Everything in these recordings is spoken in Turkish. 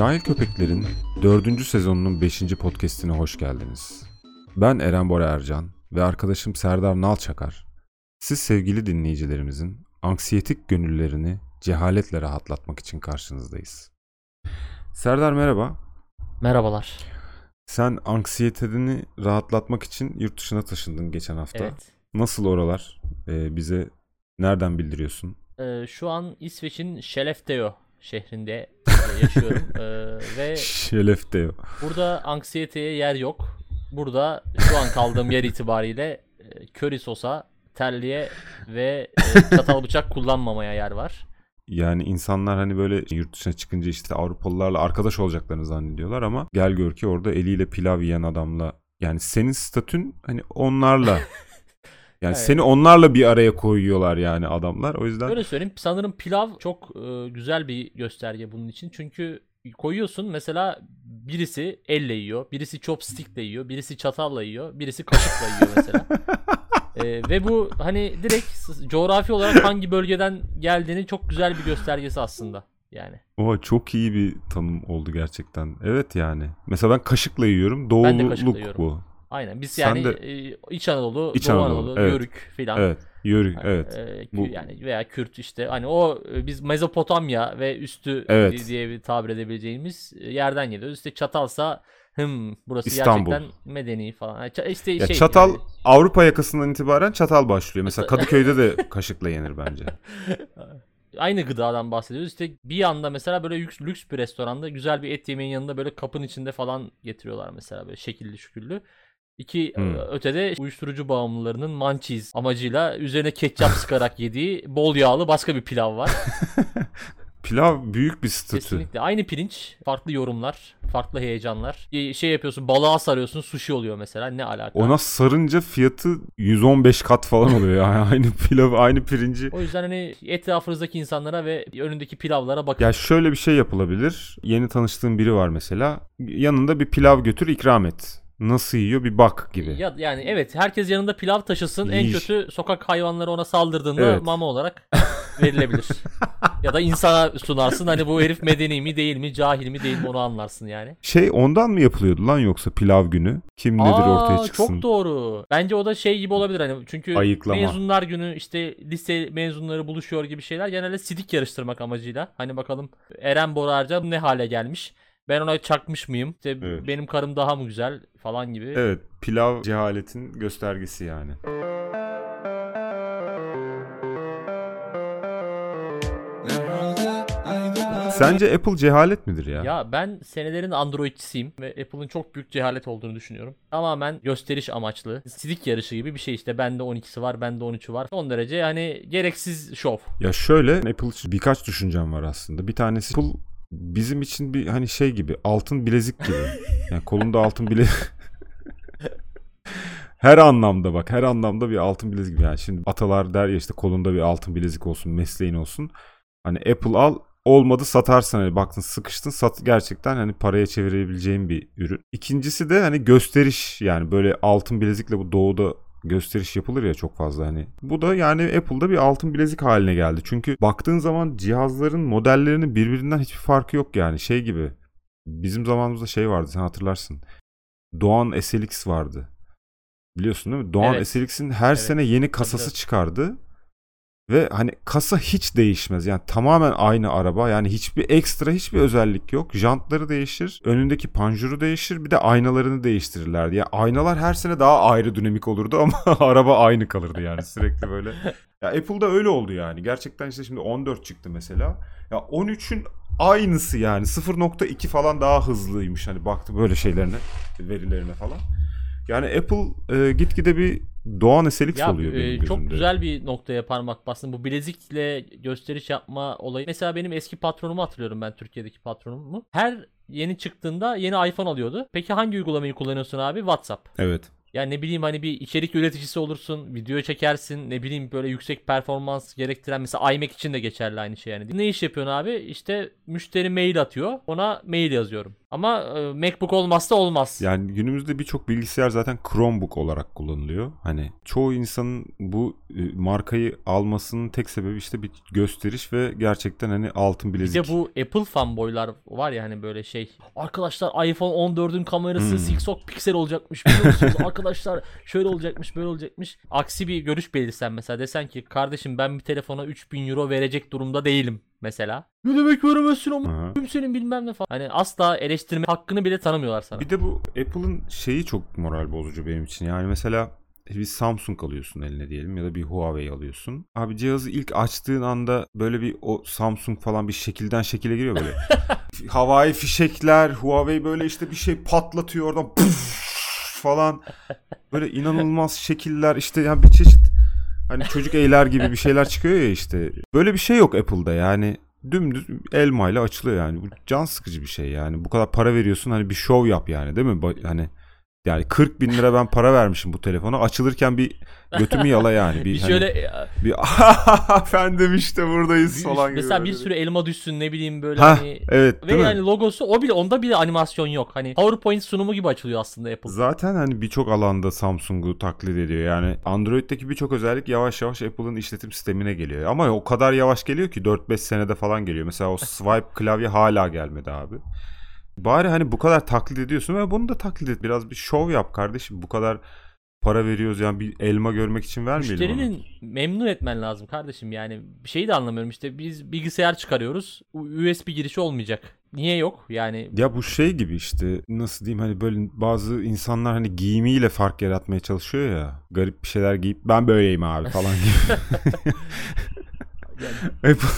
Cahil Köpekler'in 4. sezonunun 5. podcastine hoş geldiniz. Ben Eren Bora Ercan ve arkadaşım Serdar Nalçakar. Siz sevgili dinleyicilerimizin anksiyetik gönüllerini cehaletle rahatlatmak için karşınızdayız. Serdar merhaba. Merhabalar. Sen anksiyeteni rahatlatmak için yurt dışına taşındın geçen hafta. Evet. Nasıl oralar? Ee, bize nereden bildiriyorsun? Ee, şu an İsveç'in Skellefteå şehrinde e, yaşıyorum. Ee, ve Şelefte. burada anksiyeteye yer yok. Burada şu an kaldığım yer itibariyle e, köri sosa, terliğe ve e, çatal bıçak kullanmamaya yer var. Yani insanlar hani böyle yurt dışına çıkınca işte Avrupalılarla arkadaş olacaklarını zannediyorlar ama gel gör ki orada eliyle pilav yiyen adamla yani senin statün hani onlarla yani Evet. seni onlarla bir araya koyuyorlar yani adamlar. O yüzden Böyle söyleyeyim sanırım pilav çok e, güzel bir gösterge bunun için. Çünkü koyuyorsun mesela birisi elle yiyor, birisi chopstickle yiyor, birisi çatalla yiyor, birisi kaşıkla yiyor mesela. E, ve bu hani direkt coğrafi olarak hangi bölgeden geldiğini çok güzel bir göstergesi aslında. Yani o çok iyi bir tanım oldu gerçekten. Evet yani. Mesela ben kaşıkla yiyorum. Ben de kaşıkla yiyorum. bu. Aynen biz Sen yani de- e, İç Anadolu, İç Doğu Anadolu, Anadolu, evet. Yörük filan. Evet. Yörük. Yani, Evet. e, Bu- yani veya Kürt işte hani o e, biz Mezopotamya ve üstü Evet. diye bir tabir edebileceğimiz e, yerden geliyoruz. İşte çatalsa hım burası İstanbul. gerçekten medeni falan. Ça- işte Ya şey çatal yani- Avrupa yakasından itibaren çatal başlıyor. Mesela Kadıköy'de de kaşıkla yenir bence. aynı gıdadan bahsediyoruz. İşte bir anda mesela böyle lüks, lüks bir restoranda güzel bir et yemeğin yanında böyle kapın içinde falan getiriyorlar mesela böyle şekilli şüküllü. İki Hmm. e, ötede uyuşturucu bağımlılarının mançiz amacıyla üzerine ketçap sıkarak yediği bol yağlı başka bir pilav var. Pilav büyük bir statü. Kesinlikle. Aynı pirinç, farklı yorumlar, farklı heyecanlar. Bir Şey yapıyorsun, balığa sarıyorsun, sushi oluyor mesela. Ne alaka? Ona sarınca fiyatı 115 kat falan oluyor yani aynı pilavı aynı pirinci. O yüzden hani etrafınızdaki insanlara ve önündeki pilavlara bakın. Ya şöyle bir şey yapılabilir. Yeni tanıştığın biri var mesela. Yanında bir pilav götür ikram et. Nasıl yiyor bir bak gibi. Ya, yani evet herkes yanında pilav taşısın. En Yiyiş. kötü sokak hayvanları ona saldırdığında Evet. mama olarak verilebilir. ya da insana sunarsın. Hani bu herif medeni mi değil mi, cahil mi değil mi onu anlarsın yani. Şey ondan mı yapılıyordu lan yoksa pilav günü? Kim nedir Aa, ortaya çıksın. Çok doğru. Bence o da şey gibi olabilir hani çünkü Ayıklama. mezunlar günü işte lise mezunları buluşuyor gibi şeyler genelde sidik yarıştırmak amacıyla. Hani bakalım Eren Borarca ne hale gelmiş. Ben ona çakmış mıyım? İşte Evet. benim karım daha mı güzel falan gibi. Evet pilav cehaletin göstergesi yani. Sence Apple cehalet midir ya? Ya ben senelerin Androidçisiyim ve Apple'ın çok büyük cehalet olduğunu düşünüyorum. Tamamen gösteriş amaçlı. Sidik yarışı gibi bir şey işte. Bende 12'si var, bende 13'ü var. Son derece yani gereksiz şov. Ya şöyle Apple için birkaç düşüncem var aslında. Bir tanesi Apple bizim için bir hani şey gibi altın bilezik gibi. Yani kolunda altın bile Her anlamda bak her anlamda bir altın bilezik gibi. Yani şimdi atalar der ya işte kolunda bir altın bilezik olsun mesleğin olsun. Hani Apple al olmadı satarsın hani baktın sıkıştın sat gerçekten hani paraya çevirebileceğin bir ürün. İkincisi de hani gösteriş yani böyle altın bilezikle bu doğuda gösteriş yapılır ya çok fazla hani. Bu da yani Apple'da bir altın bilezik haline geldi. Çünkü baktığın zaman cihazların modellerinin birbirinden hiçbir farkı yok yani şey gibi. Bizim zamanımızda şey vardı sen hatırlarsın. Doğan SLX vardı. Biliyorsun değil mi? Doğan Evet. SLX'in her Evet. sene yeni kasası tabii. çıkardı. Ve hani kasa hiç değişmez. Yani tamamen aynı araba. Yani hiçbir ekstra hiçbir özellik yok. Jantları değişir. Önündeki panjuru değişir. Bir de aynalarını değiştirirlerdi. Yani aynalar her sene daha ayrı dinamik olurdu ama araba aynı kalırdı yani sürekli böyle. Ya Apple'da öyle oldu yani. Gerçekten işte şimdi 14 çıktı mesela. Ya 13'ün aynısı yani 0.2 falan daha hızlıymış hani baktı böyle şeylerine verilerine falan. Yani Apple e, gitgide bir Doğan SLX Ya oluyor e, benim çok gözümde. güzel bir noktaya parmak bastın. Bu bilezikle gösteriş yapma olayı. Mesela benim eski patronumu hatırlıyorum ben Türkiye'deki patronumu. Her yeni çıktığında yeni iPhone alıyordu. Peki hangi uygulamayı kullanıyorsun abi? WhatsApp. Evet. Yani ne bileyim hani bir içerik üreticisi olursun, video çekersin, ne bileyim böyle yüksek performans gerektiren mesela iMac için de geçerli aynı şey yani. Ne iş yapıyorsun abi? İşte müşteri mail atıyor, ona mail yazıyorum. Ama e, MacBook olmazsa olmaz. Yani günümüzde birçok bilgisayar zaten Chromebook olarak kullanılıyor. Hani çoğu insanın bu e, markayı almasının tek sebebi işte bir gösteriş ve gerçekten hani altın Bir bilezik. de bu Apple fanboylar var ya hani böyle şey. Arkadaşlar iPhone 14'ün kamerası Hmm. 6 piksel olacakmış biliyor musunuz? Arkadaşlar şöyle olacakmış böyle olacakmış. Aksi bir görüş belirsen mesela desen ki kardeşim ben bir telefona 3000 euro verecek durumda değilim mesela. Ne demek veremezsin ama senin bilmem ne falan. Hani asla eleştirme hakkını bile tanımıyorlar sana. Bir de bu Apple'ın şeyi çok moral bozucu benim için. Yani mesela bir Samsung alıyorsun eline diyelim ya da bir Huawei alıyorsun. Abi cihazı ilk açtığın anda böyle bir o Samsung falan bir şekilden şekile giriyor böyle. Havai fişekler, Huawei böyle işte bir şey patlatıyor oradan puf falan. Böyle inanılmaz şekiller işte yani bir çeşit hani çocuk eyler gibi bir şeyler çıkıyor ya işte. Böyle bir şey yok Apple'da yani. Dümdüz elmayla açılıyor yani. Bu can sıkıcı bir şey yani. Bu kadar para veriyorsun hani bir şov yap yani değil mi? Hani yani 40 bin lira ben para vermişim bu telefona. Açılırken bir götümü yala yani. Bir, bir hani şöyle bir efendim işte buradayız bir- falan gibi. mesela bir sürü elma düşsün ne bileyim böyle Hah, hani evet ve değil mi? yani logosu o bile onda bile animasyon yok. Hani PowerPoint sunumu gibi açılıyor aslında Apple. Zaten hani birçok alanda Samsung'u taklit ediyor. Yani Android'deki birçok özellik yavaş yavaş Apple'ın işletim sistemine geliyor. Ama o kadar yavaş geliyor ki 4-5 senede falan geliyor. Mesela o swipe klavye hala gelmedi abi. Bari hani bu kadar taklit ediyorsun ve bunu da taklit et. Biraz bir şov yap kardeşim. Bu kadar para veriyoruz yani bir elma görmek için vermeyelim onu. Müşterinin memnun etmen lazım kardeşim yani bir şeyi de anlamıyorum işte biz bilgisayar çıkarıyoruz USB girişi olmayacak. Niye yok yani Ya bu şey gibi işte nasıl diyeyim hani böyle bazı insanlar hani giyimiyle fark yaratmaya çalışıyor ya. Garip bir şeyler giyip ben böyleyim abi falan gibi. Apple,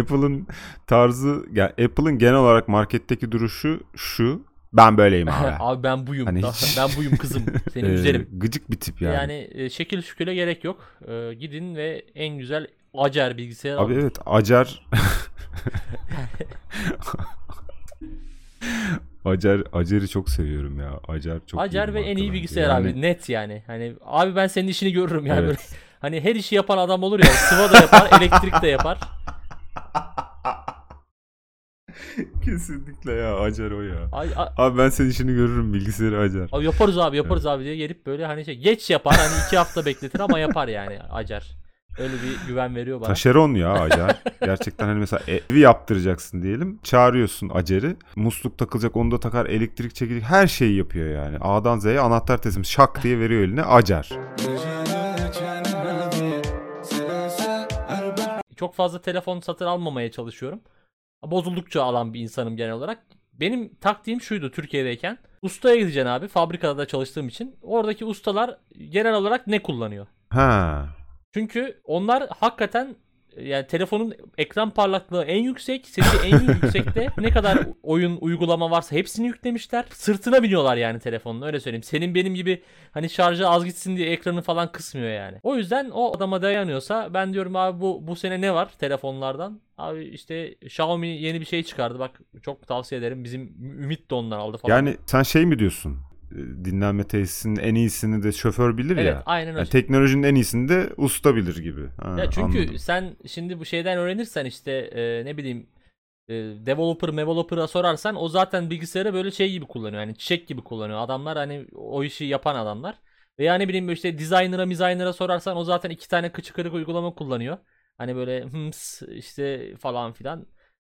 Apple'ın tarzı ya Apple'ın genel olarak marketteki duruşu şu. Ben böyleyim abi. abi ben buyum Hani hiç- ben buyum kızım seni Ee, üzerim. gıcık bir tip yani. Yani, e, şekil şüküle gerek yok. E, gidin ve en güzel Acer bilgisayar Abi alın. evet Acar Acar Acar'ı çok seviyorum ya. Acar çok Acer ve en iyi bilgisayar Yani- abi net yani. Hani abi ben senin işini görürüm yani Evet. böyle. Hani her işi yapan adam olur ya. Sıva da yapar, elektrik de yapar. Kesinlikle ya Acar o ya. Ay, ay- Abi ben senin işini görürüm bilgisayarı Acar. Abi yaparız abi yaparız abi diye gelip böyle hani şey geç yapar hani iki hafta bekletir ama yapar yani Acar. Öyle bir güven veriyor bana. Taşeron ya Acar. Gerçekten hani mesela evi yaptıracaksın diyelim. Çağırıyorsun Acar'ı. Musluk takılacak onu da takar. Elektrik çekilecek. Her şeyi yapıyor yani. A'dan Z'ye anahtar teslim şak diye veriyor eline Acar. Çok fazla telefon satın almamaya çalışıyorum. Bozuldukça alan bir insanım genel olarak. Benim taktiğim şuydu Türkiye'deyken. Ustaya gideceksin abi fabrikada da çalıştığım için. Oradaki ustalar genel olarak ne kullanıyor? Ha. Çünkü onlar hakikaten yani telefonun ekran parlaklığı en yüksek, sesi en yüksekte. Ne kadar oyun uygulama varsa hepsini yüklemişler. Sırtına biniyorlar yani telefonun öyle söyleyeyim. Senin benim gibi hani şarjı az gitsin diye ekranı falan kısmıyor yani. O yüzden o adama dayanıyorsa ben diyorum abi bu bu sene ne var telefonlardan? Abi işte Xiaomi yeni bir şey çıkardı bak çok tavsiye ederim. Bizim Ümit de ondan aldı falan. Yani sen şey mi diyorsun? Ee, Dinlenme tesisinin en iyisini de şoför bilir evet ya. aynen öyle. Yani teknolojinin en iyisini de usta bilir gibi. Ha, Ya çünkü anladım. sen şimdi bu şeyden öğrenirsen işte e, ne bileyim e, developer developer'a sorarsan o zaten bilgisayarı böyle şey gibi kullanıyor. Yani çiçek gibi kullanıyor. Adamlar hani o işi yapan adamlar. Ve yani bileyim işte designer'a designer'a sorarsan o zaten iki tane kıçı kırık uygulama kullanıyor. Hani böyle hıms işte falan filan.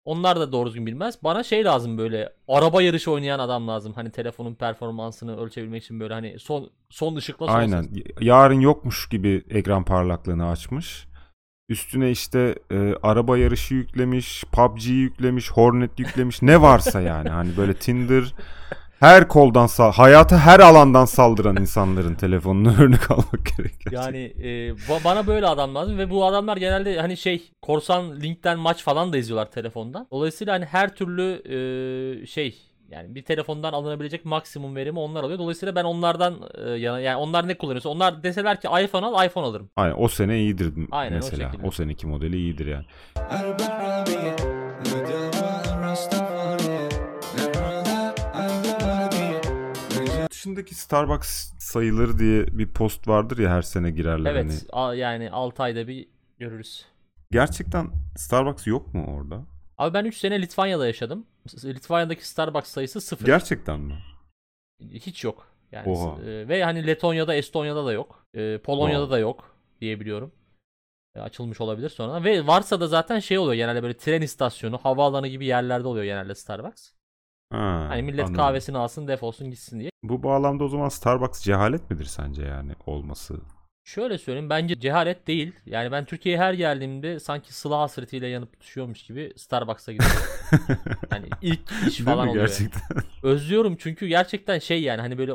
Onlar da doğru düzgün bilmez. Bana şey lazım böyle araba yarışı oynayan adam lazım. Hani telefonun performansını ölçebilmek için böyle hani son son ışıkla son Aynen. ses. Yarın yokmuş gibi ekran parlaklığını açmış. Üstüne işte e, araba yarışı yüklemiş, PUBG yüklemiş, Hornet yüklemiş. Ne varsa yani hani böyle Tinder her koldan sal hayata her alandan saldıran insanların telefonunu örnek almak gerekiyor. Yani e, ba- bana böyle adam lazım ve bu adamlar genelde hani şey korsan linkten maç falan da izliyorlar telefondan. Dolayısıyla hani her türlü e, şey yani bir telefondan alınabilecek maksimum verimi onlar alıyor. Dolayısıyla ben onlardan e, yana yani onlar ne kullanıyorsa onlar deseler ki iPhone al iPhone alırım. Aynen o sene iyidir Aynen, o mesela. şekilde. O, seneki modeli iyidir yani. Dışındaki Starbucks sayıları diye bir post vardır ya her sene girerler Evet hani. yani 6 ayda bir görürüz. Gerçekten Starbucks yok mu orada? Abi ben 3 sene Litvanya'da yaşadım. Litvanya'daki Starbucks sayısı 0. Gerçekten mi? Hiç yok. Yani Oha. e, ve hani Letonya'da, Estonya'da da yok. E, Polonya'da Wow. da yok diye biliyorum. E, açılmış olabilir sonra. Ve varsa da zaten şey oluyor genelde böyle tren istasyonu, havaalanı gibi yerlerde oluyor genelde Starbucks. Ha, Hani millet anladım. kahvesini alsın, defolsun gitsin diye. Bu bağlamda o zaman Starbucks cehalet midir sence yani olması? Şöyle söyleyeyim bence cehalet değil. Yani ben Türkiye'ye her geldiğimde sanki sıla hasretiyle yanıp tutuşuyormuş gibi Starbucks'a gidiyorum. hani ilk iş Değil falan oluyor. gerçekten? Özlüyorum çünkü gerçekten şey yani hani böyle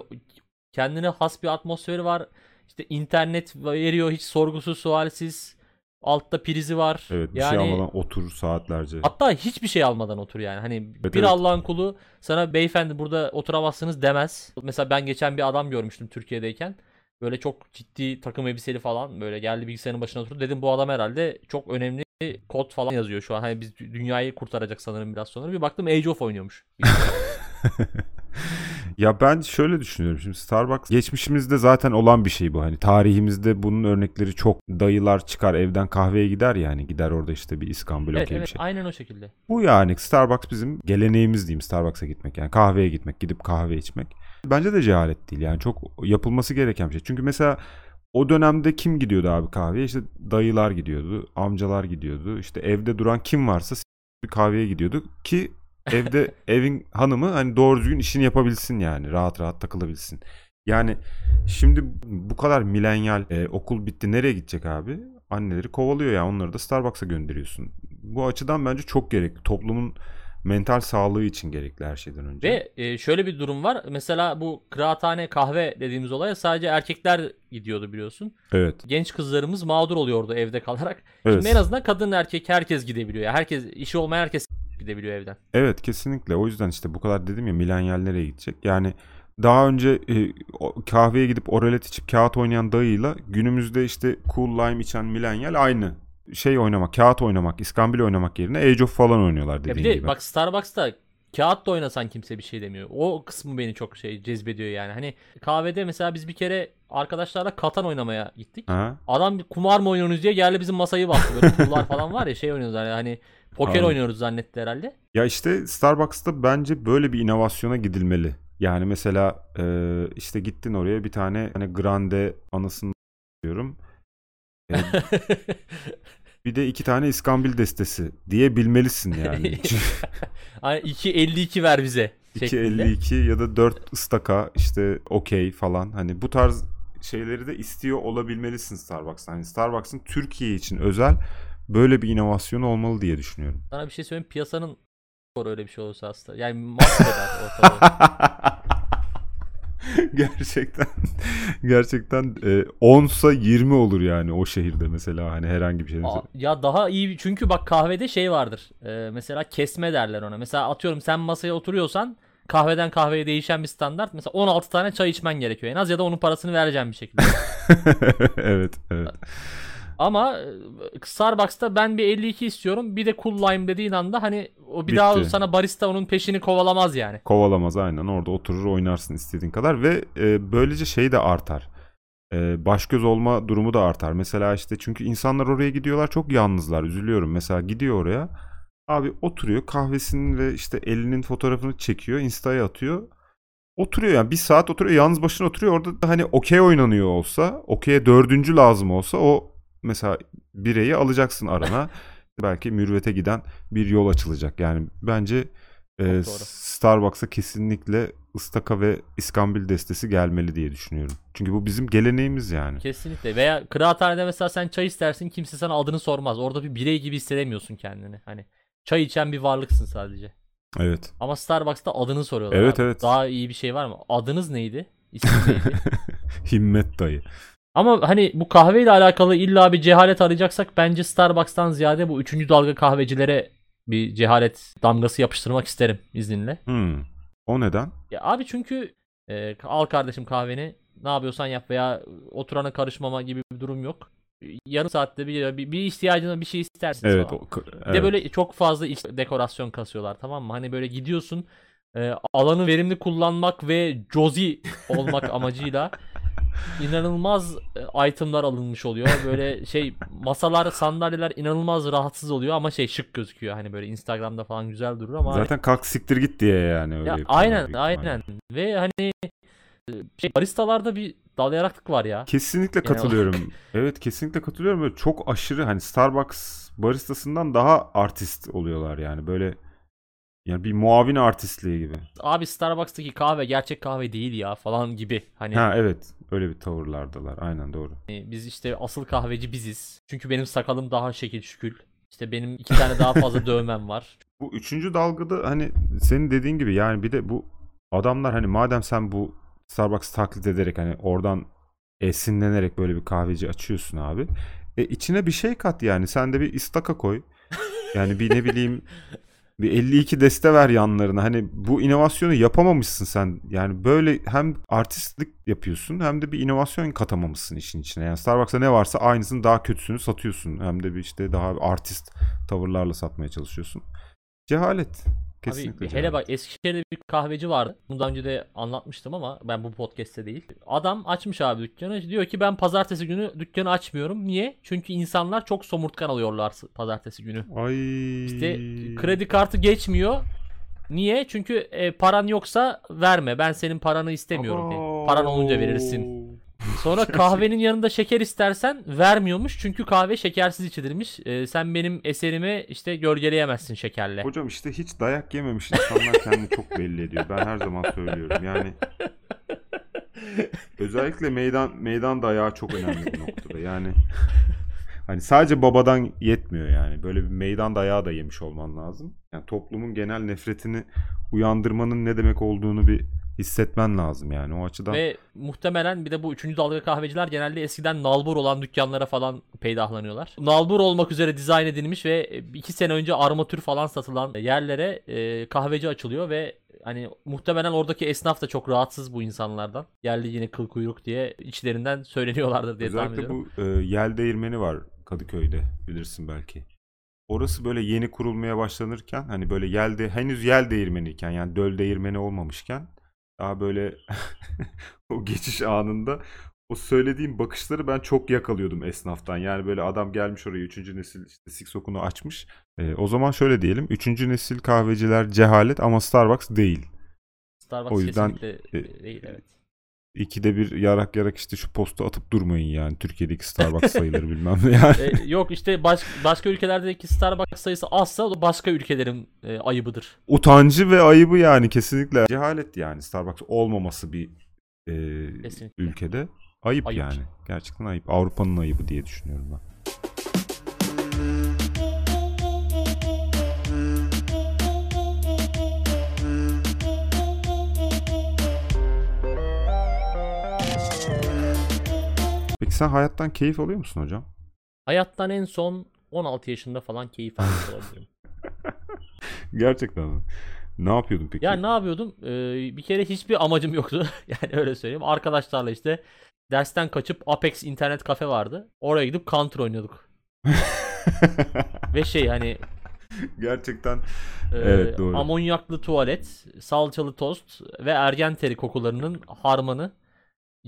kendine has bir atmosferi var. İşte internet veriyor hiç sorgusuz sualsiz. Altta prizi var. Evet bir yani şey almadan otur saatlerce. hatta hiçbir şey almadan otur yani. Hani Evet, bir evet. Allah'ın kulu sana beyefendi burada oturamazsınız demez. Mesela ben geçen bir adam görmüştüm Türkiye'deyken. Böyle çok ciddi takım elbiseli falan böyle geldi bilgisayarın başına oturdu. Dedim bu adam herhalde çok önemli kod falan yazıyor şu an. Hani biz dünyayı kurtaracak sanırım biraz sonra. Bir baktım Age of oynuyormuş. Ya ben şöyle düşünüyorum şimdi Starbucks geçmişimizde zaten olan bir şey bu hani tarihimizde bunun örnekleri çok dayılar çıkar evden kahveye gider yani gider orada işte bir İskambil evet okey bir evet şey. aynen o şekilde. Bu yani Starbucks bizim geleneğimiz diyeyim Starbucks'a gitmek yani kahveye gitmek gidip kahve içmek. Bence de cehalet değil yani çok yapılması gereken bir şey. Çünkü mesela o dönemde kim gidiyordu abi kahveye? İşte dayılar gidiyordu, amcalar gidiyordu. İşte evde duran kim varsa bir kahveye gidiyordu ki evde evin hanımı hani doğru düzgün işini yapabilsin yani rahat rahat takılabilsin. Yani şimdi bu kadar milenyal e, okul bitti nereye gidecek abi? Anneleri kovalıyor ya onları da Starbucks'a gönderiyorsun. Bu açıdan bence çok gerekli. Toplumun mental sağlığı için gerekli her şeyden önce. Ve e, şöyle bir durum var. Mesela bu kıraathane kahve dediğimiz olaya sadece erkekler gidiyordu biliyorsun. Evet. Genç kızlarımız mağdur oluyordu evde kalarak. Evet. Şimdi en azından kadın erkek herkes gidebiliyor. Yani herkes işi olmayan herkes gidebiliyor evden. Evet kesinlikle. O yüzden işte bu kadar dedim ya milenyal nereye gidecek? Yani daha önce e, kahveye gidip oralet içip kağıt oynayan dayıyla günümüzde işte cool lime içen milenyal aynı. Şey oynamak, kağıt oynamak, iskambil oynamak yerine Age of falan oynuyorlar Ya dediğin bir de gibi. bak Starbucks'ta kağıt da oynasan kimse bir şey demiyor. O kısmı beni çok şey cezbediyor yani. Hani kahvede mesela biz bir kere arkadaşlarla katan oynamaya gittik. Ha? Adam kumar mı oynuyorsunuz diye geldi bizim masayı bastı. Böyle pullar falan var ya şey oynuyoruz hani, hani poker Anladım. oynuyoruz zannetti herhalde. Ya işte Starbucks'ta bence böyle bir inovasyona gidilmeli. Yani mesela e, işte gittin oraya bir tane hani grande anısını diyorum. E, bir de iki tane iskambil destesi diye bilmelisin yani. hani 2.52 ver bize. şeklinde. 2.52 ya da 4 ıstaka işte okey falan. Hani bu tarz şeyleri de istiyor olabilmelisin Starbucks'tan. Hani Starbucks'ın Türkiye için özel böyle bir inovasyonu olmalı diye düşünüyorum. Sana bir şey söyleyeyim piyasanın öyle bir şey olursa aslında. Yani mahveder ortalığı. gerçekten gerçekten e, 10'sa 20 olur yani o şehirde mesela hani herhangi bir şey. Aa, ya daha iyi çünkü bak kahvede şey vardır. Ee, mesela kesme derler ona. Mesela atıyorum sen masaya oturuyorsan kahveden kahveye değişen bir standart. Mesela 16 tane çay içmen gerekiyor en az ya da onun parasını vereceğim bir şekilde. evet, evet. Ama e, Starbucks'ta ben bir 52 istiyorum. Bir de Cool Lime dediğin anda hani o bir daha Bitti. sana barista onun peşini kovalamaz yani. Kovalamaz aynen orada oturur oynarsın istediğin kadar ve e, böylece şey de artar. E, baş göz olma durumu da artar. Mesela işte çünkü insanlar oraya gidiyorlar çok yalnızlar üzülüyorum. Mesela gidiyor oraya abi oturuyor kahvesinin ve işte elinin fotoğrafını çekiyor insta'ya atıyor. Oturuyor yani bir saat oturuyor yalnız başına oturuyor orada da hani okey oynanıyor olsa okey'e dördüncü lazım olsa o mesela bireyi alacaksın arana. Belki mürüvvete giden bir yol açılacak. Yani bence e. Starbucks'a kesinlikle ıstaka ve iskambil destesi gelmeli diye düşünüyorum. Çünkü bu bizim geleneğimiz yani. Kesinlikle. Veya kıraathanede mesela sen çay istersin kimse sana adını sormaz. Orada bir birey gibi hissedemiyorsun kendini. Hani çay içen bir varlıksın sadece. Evet. Ama Starbucks'ta adını soruyorlar. Evet, abi. evet. Daha iyi bir şey var mı? Adınız neydi? İsminiz neydi? Himmet dayı. Ama hani bu kahveyle alakalı illa bir cehalet arayacaksak bence Starbucks'tan ziyade bu üçüncü dalga kahvecilere bir cehalet damgası yapıştırmak isterim izninle. Hmm. O neden? Ya abi çünkü e, al kardeşim kahveni ne yapıyorsan yap veya oturana karışmama gibi bir durum yok. Yarım saatte bir, bir, bir ihtiyacına bir şey istersiniz Evet. falan. O, k- Bir evet. de böyle çok fazla iç dekorasyon kasıyorlar tamam mı? Hani böyle gidiyorsun e, alanı verimli kullanmak ve cozi olmak amacıyla inanılmaz e, itemlar alınmış oluyor. Böyle şey masalar, sandalyeler inanılmaz rahatsız oluyor ama şey şık gözüküyor. Hani böyle Instagram'da falan güzel durur ama hani Zaten kalk siktir git diye yani öyle ya aynen aynen. Ve hani e, şey baristalarda bir dalayaraklık var ya. Kesinlikle katılıyorum. evet kesinlikle katılıyorum. Böyle çok aşırı hani Starbucks baristasından daha artist oluyorlar yani böyle yani bir muavin artistliği gibi. Abi Starbucks'taki kahve gerçek kahve değil ya falan gibi. Hani Ha evet öyle bir tavırlardalar. Aynen doğru. e, biz işte asıl kahveci biziz. Çünkü benim sakalım daha şekil şükül. İşte benim iki tane daha fazla dövmem var. Bu üçüncü dalgada hani senin dediğin gibi yani bir de bu adamlar hani madem sen bu Starbucks taklit ederek hani oradan esinlenerek böyle bir kahveci açıyorsun abi. E içine bir şey kat yani. Sen de bir istaka koy. Yani bir ne bileyim bir 52 deste ver yanlarına. Hani bu inovasyonu yapamamışsın sen. Yani böyle hem artistlik yapıyorsun hem de bir inovasyon katamamışsın işin içine. Yani Starbucks'ta ne varsa aynısının daha kötüsünü satıyorsun. Hem de bir işte daha artist tavırlarla satmaya çalışıyorsun. Cehalet. Kesinlikle Abi hele bak Eskişehir'de bir kahveci vardı. Bunu daha önce de anlatmıştım ama ben bu podcast'te değil. Adam açmış abi dükkanı. Diyor ki ben pazartesi günü dükkanı açmıyorum. Niye? Çünkü insanlar çok somurtkan alıyorlar pazartesi günü. Ay. İşte kredi kartı geçmiyor. Niye? Çünkü e, paran yoksa verme. Ben senin paranı istemiyorum diye. Paran olunca verirsin. Sonra kahvenin yanında şeker istersen vermiyormuş. Çünkü kahve şekersiz içilirmiş. E, sen benim eserimi işte gölgeleyemezsin şekerle. Hocam işte hiç dayak yememiş insanlar kendini çok belli ediyor. Ben her zaman söylüyorum. Yani özellikle meydan meydan dayağı çok önemli bu noktada. Yani hani sadece babadan yetmiyor yani. Böyle bir meydan dayağı da yemiş olman lazım. Yani toplumun genel nefretini uyandırmanın ne demek olduğunu bir hissetmen lazım yani o açıdan. Ve muhtemelen bir de bu üçüncü dalga kahveciler genelde eskiden nalbur olan dükkanlara falan peydahlanıyorlar. Nalbur olmak üzere dizayn edilmiş ve iki sene önce armatür falan satılan yerlere e, kahveci açılıyor ve hani muhtemelen oradaki esnaf da çok rahatsız bu insanlardan. Yerli yine kıl kuyruk diye içlerinden söyleniyorlardır diye tahmin Özellikle ediyorum. bu e, yel değirmeni var Kadıköy'de bilirsin belki. Orası böyle yeni kurulmaya başlanırken hani böyle yel de, henüz yel değirmeniyken yani döl değirmeni olmamışken daha böyle o geçiş anında o söylediğim bakışları ben çok yakalıyordum esnaftan. Yani böyle adam gelmiş oraya 3. nesil işte Siksok'unu açmış. E, o zaman şöyle diyelim 3. nesil kahveciler cehalet ama Starbucks değil. Starbucks o yüzden, kesinlikle e, değil evet. İkide bir yarak yarak işte şu posta atıp durmayın yani Türkiye'deki Starbucks sayıları bilmem ne yani. E, yok işte baş, başka ülkelerdeki Starbucks sayısı azsa o başka ülkelerin e, ayıbıdır. utancı ve ayıbı yani kesinlikle. Cehalet yani Starbucks olmaması bir e, Kesinlikle. ülkede ayıp, Ayıp. yani. Gerçekten ayıp. Avrupa'nın ayıbı diye düşünüyorum ben. Peki sen hayattan keyif alıyor musun hocam? Hayattan en son 16 yaşında falan keyif almış olabilirim. Gerçekten mi? Ne yapıyordun peki? Ya ne yapıyordum? Ee, bir kere hiçbir amacım yoktu. yani öyle söyleyeyim. Arkadaşlarla işte dersten kaçıp Apex internet kafe vardı. Oraya gidip Counter oynuyorduk. Ve şey hani Gerçekten e, Evet, doğru. amonyaklı tuvalet, salçalı tost ve ergen teri kokularının harmanı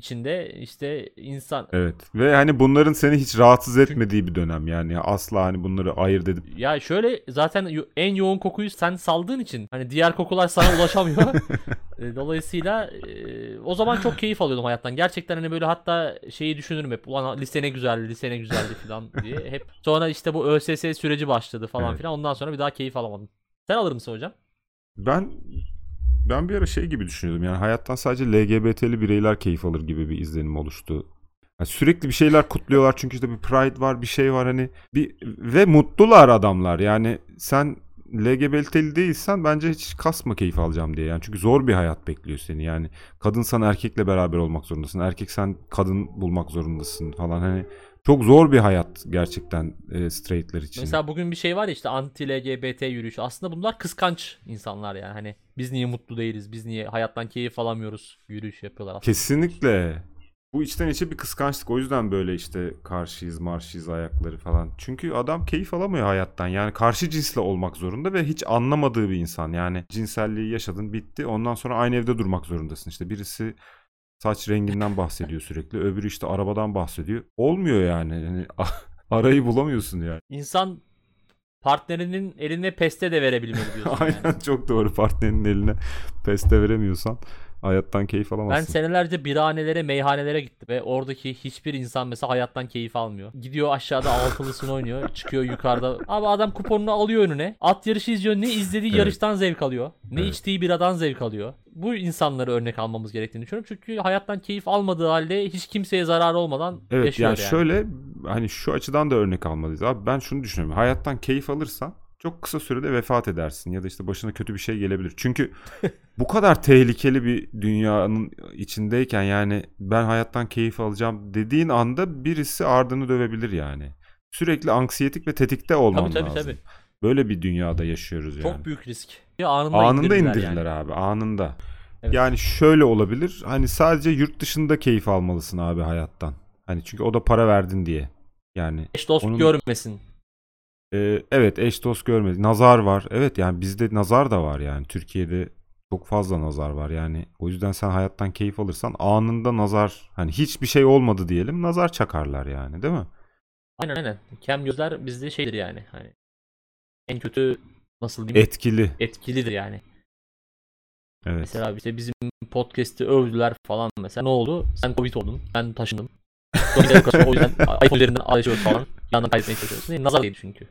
içinde işte insan evet. Ve hani bunların seni hiç rahatsız etmediği bir dönem yani. Asla hani bunları ayırt edip Ya şöyle zaten en yoğun kokuyu sen saldığın için hani diğer kokular sana ulaşamıyor. E, Dolayısıyla e, o zaman çok keyif alıyordum hayattan. Gerçekten hani böyle hatta şeyi düşünürüm hep. Ulan lise ne güzeldi, lise ne güzeldi falan diye. Hep sonra işte bu ÖSS süreci başladı falan Evet. filan. Ondan sonra bir daha keyif alamadım. Sen alır mısın hocam? Ben ben bir ara şey gibi düşünüyordum yani hayattan sadece LGBT'li bireyler keyif alır gibi bir izlenim oluştu. Yani sürekli bir şeyler kutluyorlar çünkü işte bir pride var bir şey var hani bir ve mutlular adamlar. Yani sen LGBT'li değilsen bence hiç kasma keyif alacağım diye. Yani çünkü zor bir hayat bekliyor seni. Yani kadınsan erkekle beraber olmak zorundasın erkek sen kadın bulmak zorundasın falan. Hani çok zor bir hayat gerçekten e, straightler için. Mesela bugün bir şey var ya işte anti LGBT yürüyüşü. Aslında bunlar kıskanç insanlar yani. Hani biz niye mutlu değiliz? Biz niye hayattan keyif alamıyoruz? Yürüyüş yapıyorlar aslında. Kesinlikle. Bu içten içe bir kıskançlık. O yüzden böyle işte karşıyız, marşıyız ayakları falan. Çünkü adam keyif alamıyor hayattan. Yani karşı cinsle olmak zorunda ve hiç anlamadığı bir insan. Yani cinselliği yaşadın, bitti. Ondan sonra aynı evde durmak zorundasın. İşte birisi saç renginden bahsediyor sürekli. Öbürü işte arabadan bahsediyor. Olmuyor yani. yani arayı bulamıyorsun yani. İnsan partnerinin eline peste de verebilmeli diyorsun Aynen yani. çok doğru. Partnerinin eline peste veremiyorsan hayattan keyif Ben alamazsın. senelerce birhanelere, meyhanelere gittim ve oradaki hiçbir insan mesela hayattan keyif almıyor. Gidiyor aşağıda altılısını oynuyor, çıkıyor yukarıda. Abi adam kuponunu alıyor önüne. At yarışı izliyor. Ne izlediği Evet. yarıştan zevk alıyor. Ne Evet. içtiği biradan zevk alıyor. Bu insanları örnek almamız gerektiğini düşünüyorum. Çünkü hayattan keyif almadığı halde hiç kimseye zararı olmadan Evet yaşıyor yani, yani. şöyle hani şu açıdan da örnek almalıyız. Abi ben şunu düşünüyorum. Hayattan keyif alırsan çok kısa sürede vefat edersin ya da işte başına kötü bir şey gelebilir. Çünkü bu kadar tehlikeli bir dünyanın içindeyken yani ben hayattan keyif alacağım dediğin anda birisi ardını dövebilir yani. Sürekli anksiyetik ve tetikte olman Tabii tabii lazım. tabii. Böyle bir dünyada yaşıyoruz yani. Çok büyük risk. Anında, Anında indirdiler indirirler yani. abi anında. Evet. Yani şöyle olabilir. Hani sadece yurt dışında keyif almalısın abi hayattan. Hani çünkü o da para verdin diye. Yani Eş dost Onun- görmesin. e, evet eş dost görmedi. Nazar var. Evet yani bizde nazar da var yani. Türkiye'de çok fazla nazar var yani. O yüzden sen hayattan keyif alırsan anında nazar hani hiçbir şey olmadı diyelim nazar çakarlar yani değil mi? Aynen aynen. Kem gözler bizde şeydir yani. Hani en kötü nasıl diyeyim? Etkili. etkilidir yani. Evet. Mesela işte bizim podcast'i övdüler falan mesela. Ne oldu? Sen Covid oldun. Ben taşındım. O yüzden iPhone üzerinden alışıyoruz falan. Yandan kaydetmeye çalışıyorsun. Yani nazar değdi çünkü.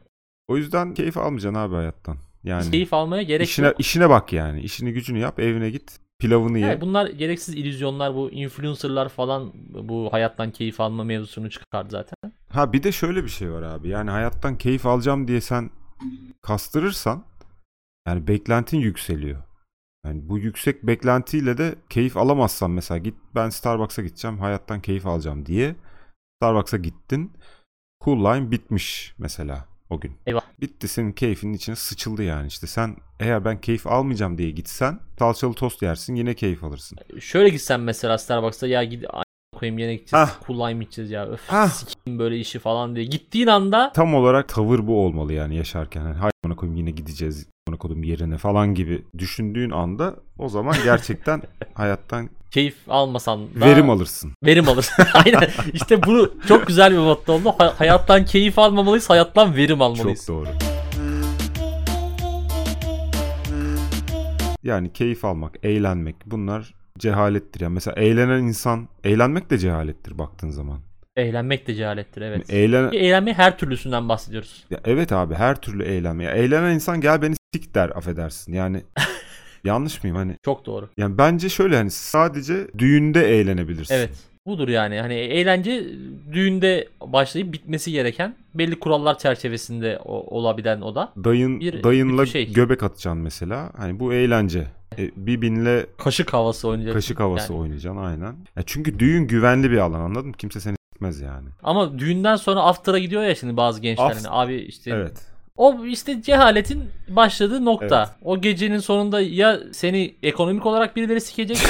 O yüzden keyif almayacaksın abi hayattan. Yani Keyif almaya gerek işine, yok. işine bak yani. İşini gücünü yap evine git. Pilavını ye. Yani bunlar gereksiz illüzyonlar. Bu influencerlar falan bu hayattan keyif alma mevzusunu çıkardı zaten. Ha bir de şöyle bir şey var abi. Yani hayattan keyif alacağım diye sen kastırırsan yani beklentin yükseliyor. Yani bu yüksek beklentiyle de keyif alamazsan mesela git ben Starbucks'a gideceğim hayattan keyif alacağım diye Starbucks'a gittin. Cool Lime bitmiş mesela o gün. Eyvah. Bitti senin keyfinin içine sıçıldı yani işte sen eğer ben keyif almayacağım diye gitsen salçalı tost yersin yine keyif alırsın. Şöyle gitsen mesela Starbucks'a ya gid koyayım yine gideceğiz. Cool lime içeceğiz ya. Öf Ah. sikeyim böyle işi falan diye. Gittiğin anda Tam olarak tavır bu olmalı yani yaşarken. Hani hay bana koyayım yine gideceğiz bana koyayım yerine falan gibi düşündüğün anda o zaman gerçekten hayattan keyif almasan da verim alırsın. verim alırsın. Aynen. İşte bu çok güzel bir motto oldu. Ha- hayattan keyif almamalıyız, hayattan verim almalıyız. Çok doğru. Yani keyif almak, eğlenmek bunlar cehalettir. Yani mesela eğlenen insan, eğlenmek de cehalettir baktığın zaman. Eğlenmek de cehalettir evet. Eğlen Eğlenmeyi her türlüsünden bahsediyoruz. ya evet abi her türlü eğlenme. Ya eğlenen insan gel beni sik der affedersin. Yani yanlış mıyım hani? Çok doğru. Yani bence şöyle hani sadece düğünde eğlenebilirsin. Evet. Budur yani. Hani eğlence düğünde başlayıp bitmesi gereken belli kurallar çerçevesinde o- olabilen o da. Dayın Bir- dayınla bir şey. göbek atacaksın mesela. Hani bu eğlence. E, birbirine Kaşık havası oynayacak. kaşık havası Yani. oynayacaksın aynen. Ya çünkü düğün güvenli bir alan anladın mı? Kimse seni sikmez yani. Ama düğünden sonra after'a gidiyor ya şimdi bazı gençler. Aft- Hani abi işte Evet. O işte cehaletin başladığı nokta. Evet. O gecenin sonunda ya seni ekonomik olarak birileri sikecek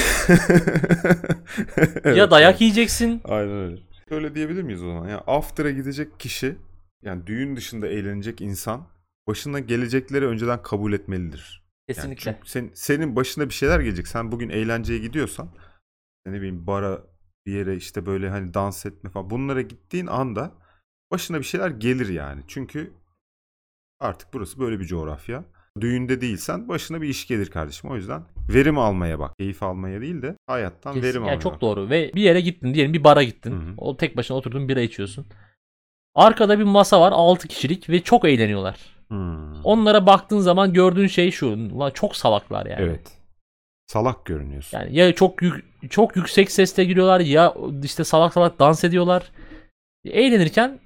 ya dayak evet. yiyeceksin. Aynen öyle. Şöyle diyebilir miyiz o zaman? Ya after'a gidecek kişi yani düğün dışında eğlenecek insan başına gelecekleri önceden kabul etmelidir. Yani Kesinlikle. çünkü sen, senin başına bir şeyler gelecek. Sen bugün eğlenceye gidiyorsan ne bileyim bara bir yere işte böyle hani dans etme falan bunlara gittiğin anda başına bir şeyler gelir yani. Çünkü artık burası böyle bir coğrafya. Düğünde değilsen başına bir iş gelir kardeşim. O yüzden verim almaya bak. Keyif almaya değil de hayattan Kesin- verim yani almaya çok bak. doğru. Ve bir yere gittin diyelim bir bara gittin. Hı hı. O tek başına oturdun bira içiyorsun. Arkada bir masa var 6 kişilik ve çok eğleniyorlar. Hmm. Onlara baktığın zaman gördüğün şey şu. Ulan çok salaklar yani. Evet. Salak görünüyorsun. Yani ya çok yük- çok yüksek sesle gülüyorlar ya işte salak salak dans ediyorlar. Eğlenirken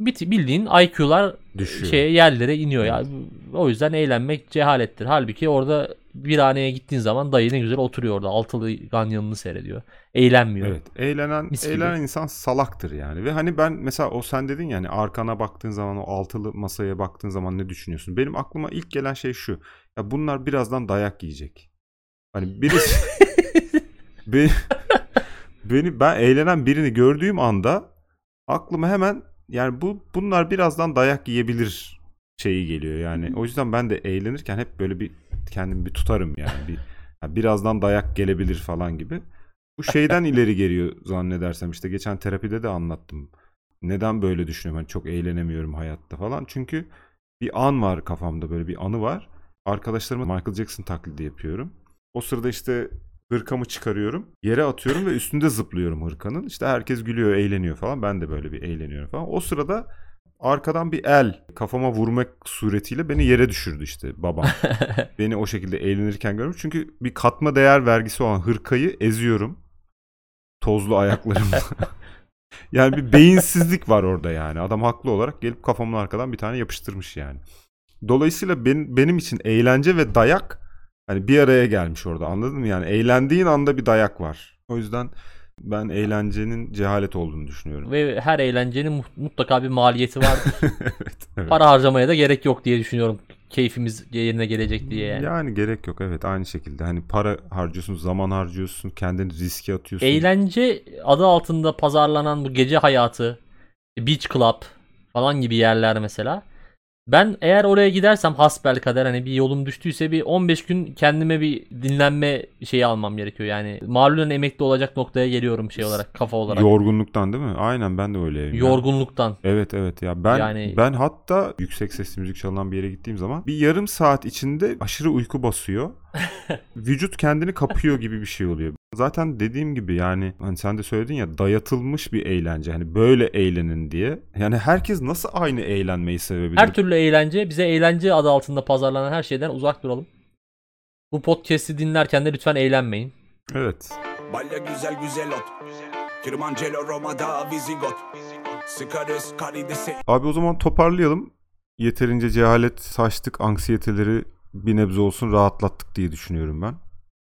bildiğin IQ'lar Düşüyor. şeye yerlere iniyor ya. O yüzden eğlenmek cehalettir. Halbuki orada bir haneye gittiğin zaman dayı ne güzel oturuyor orada. Altılı ganyanını seyrediyor. Eğlenmiyor. Evet. Eğlenen Mis gibi. eğlenen insan salaktır yani. Ve hani ben mesela o sen dedin yani arkana baktığın zaman o altılı masaya baktığın zaman ne düşünüyorsun? Benim aklıma ilk gelen şey şu. Ya bunlar birazdan dayak yiyecek. Hani birisi beni, beni ben eğlenen birini gördüğüm anda aklıma hemen yani bu bunlar birazdan dayak yiyebilir şeyi geliyor yani. O yüzden ben de eğlenirken hep böyle bir kendimi bir tutarım yani. Bir ya birazdan dayak gelebilir falan gibi. Bu şeyden ileri geliyor zannedersem işte geçen terapide de anlattım. Neden böyle düşünüyorum? Hani çok eğlenemiyorum hayatta falan. Çünkü bir an var kafamda böyle bir anı var. Arkadaşlarıma Michael Jackson taklidi yapıyorum. O sırada işte hırkamı çıkarıyorum. Yere atıyorum ve üstünde zıplıyorum hırkanın. İşte herkes gülüyor, eğleniyor falan. Ben de böyle bir eğleniyorum falan. O sırada arkadan bir el kafama vurmak suretiyle beni yere düşürdü işte babam. beni o şekilde eğlenirken görmüş. Çünkü bir katma değer vergisi olan hırkayı eziyorum. Tozlu ayaklarımla. yani bir beyinsizlik var orada yani. Adam haklı olarak gelip kafamın arkadan bir tane yapıştırmış yani. Dolayısıyla benim, benim için eğlence ve dayak hani bir araya gelmiş orada anladın mı? Yani eğlendiğin anda bir dayak var. O yüzden ben eğlencenin cehalet olduğunu düşünüyorum. Ve her eğlencenin mutlaka bir maliyeti vardır. evet, evet. Para harcamaya da gerek yok diye düşünüyorum. Keyfimiz yerine gelecek diye yani. Yani gerek yok evet aynı şekilde. Hani para harcıyorsun, zaman harcıyorsun, kendini riske atıyorsun. Eğlence adı altında pazarlanan bu gece hayatı, beach club falan gibi yerler mesela. Ben eğer oraya gidersem hasbel kader hani bir yolum düştüyse bir 15 gün kendime bir dinlenme şeyi almam gerekiyor. Yani malulen emekli olacak noktaya geliyorum şey olarak kafa olarak. Yorgunluktan değil mi? Aynen ben de öyleyim. Yorgunluktan. Evet evet ya ben Yani- ben hatta yüksek sesli müzik çalınan bir yere gittiğim zaman bir yarım saat içinde aşırı uyku basıyor. Vücut kendini kapıyor gibi bir şey oluyor. Zaten dediğim gibi yani hani sen de söyledin ya dayatılmış bir eğlence. Hani böyle eğlenin diye. Yani herkes nasıl aynı eğlenmeyi sevebilir? Her türlü eğlence bize eğlence adı altında pazarlanan her şeyden uzak duralım. Bu podcast'i dinlerken de lütfen eğlenmeyin. Evet. Balya güzel güzel ot Kilimanjaro Roma'da Visigot Sıkarız karidesi Abi o zaman toparlayalım. Yeterince cehalet saçtık, anksiyeteleri bir nebze olsun rahatlattık diye düşünüyorum ben.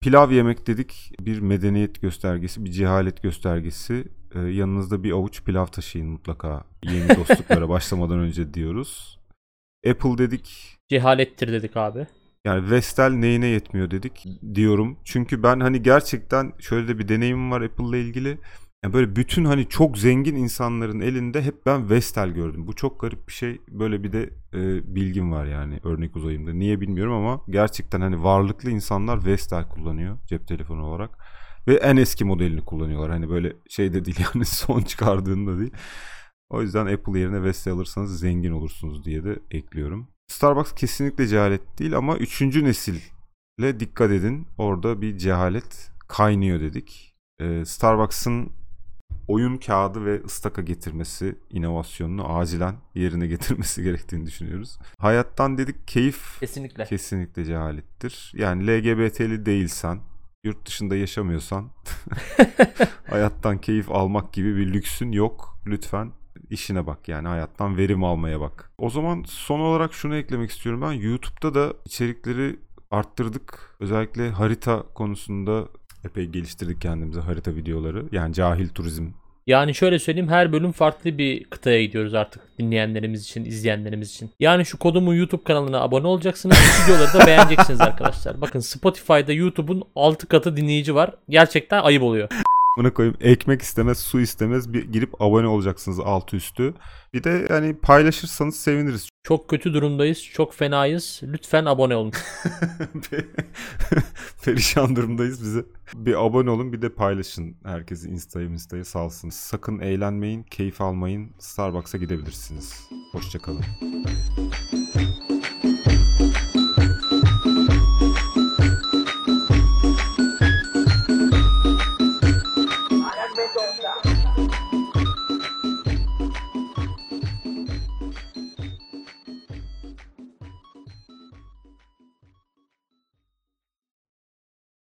Pilav yemek dedik bir medeniyet göstergesi, bir cehalet göstergesi. Ee, yanınızda bir avuç pilav taşıyın mutlaka yeni dostluklara başlamadan önce diyoruz. Apple dedik Cehalettir dedik abi. yani Vestel neyine yetmiyor dedik diyorum. Çünkü ben hani gerçekten şöyle de bir deneyimim var Apple'la ilgili. Yani böyle bütün hani çok zengin insanların elinde hep ben Vestel gördüm. Bu çok garip bir şey. Böyle bir de e, bilgim var yani örnek uzayımda. Niye bilmiyorum ama gerçekten hani varlıklı insanlar Vestel kullanıyor cep telefonu olarak. Ve en eski modelini kullanıyorlar. Hani böyle şey de değil yani son çıkardığında değil. O yüzden Apple yerine Vestel alırsanız zengin olursunuz diye de ekliyorum. Starbucks kesinlikle cehalet değil ama üçüncü nesille dikkat edin. Orada bir cehalet kaynıyor dedik. Ee, Starbucks'ın oyun kağıdı ve ıstaka getirmesi inovasyonunu acilen yerine getirmesi gerektiğini düşünüyoruz. Hayattan dedik keyif Kesinlikle. kesinlikle cehalettir. Yani LGBT'li değilsen, yurt dışında yaşamıyorsan hayattan keyif almak gibi bir lüksün yok. Lütfen işine bak yani hayattan verim almaya bak. O zaman son olarak şunu eklemek istiyorum ben. YouTube'da da içerikleri arttırdık. Özellikle harita konusunda epey geliştirdik kendimize harita videoları. Yani cahil turizm. Yani şöyle söyleyeyim her bölüm farklı bir kıtaya gidiyoruz artık dinleyenlerimiz için, izleyenlerimiz için. Yani şu kodumun YouTube kanalına abone olacaksınız. Videoları da beğeneceksiniz arkadaşlar. Bakın Spotify'da YouTube'un 6 katı dinleyici var. Gerçekten ayıp oluyor. Buna koyayım ekmek istemez, su istemez bir girip abone olacaksınız altı üstü. Bir de yani paylaşırsanız seviniriz. Çok kötü durumdayız. Çok fenayız. Lütfen abone olun. Perişan durumdayız bize. Bir abone olun bir de paylaşın. Herkesi insta'ya insta'ya salsın. Sakın eğlenmeyin, keyif almayın. Starbucks'a gidebilirsiniz. Hoşçakalın.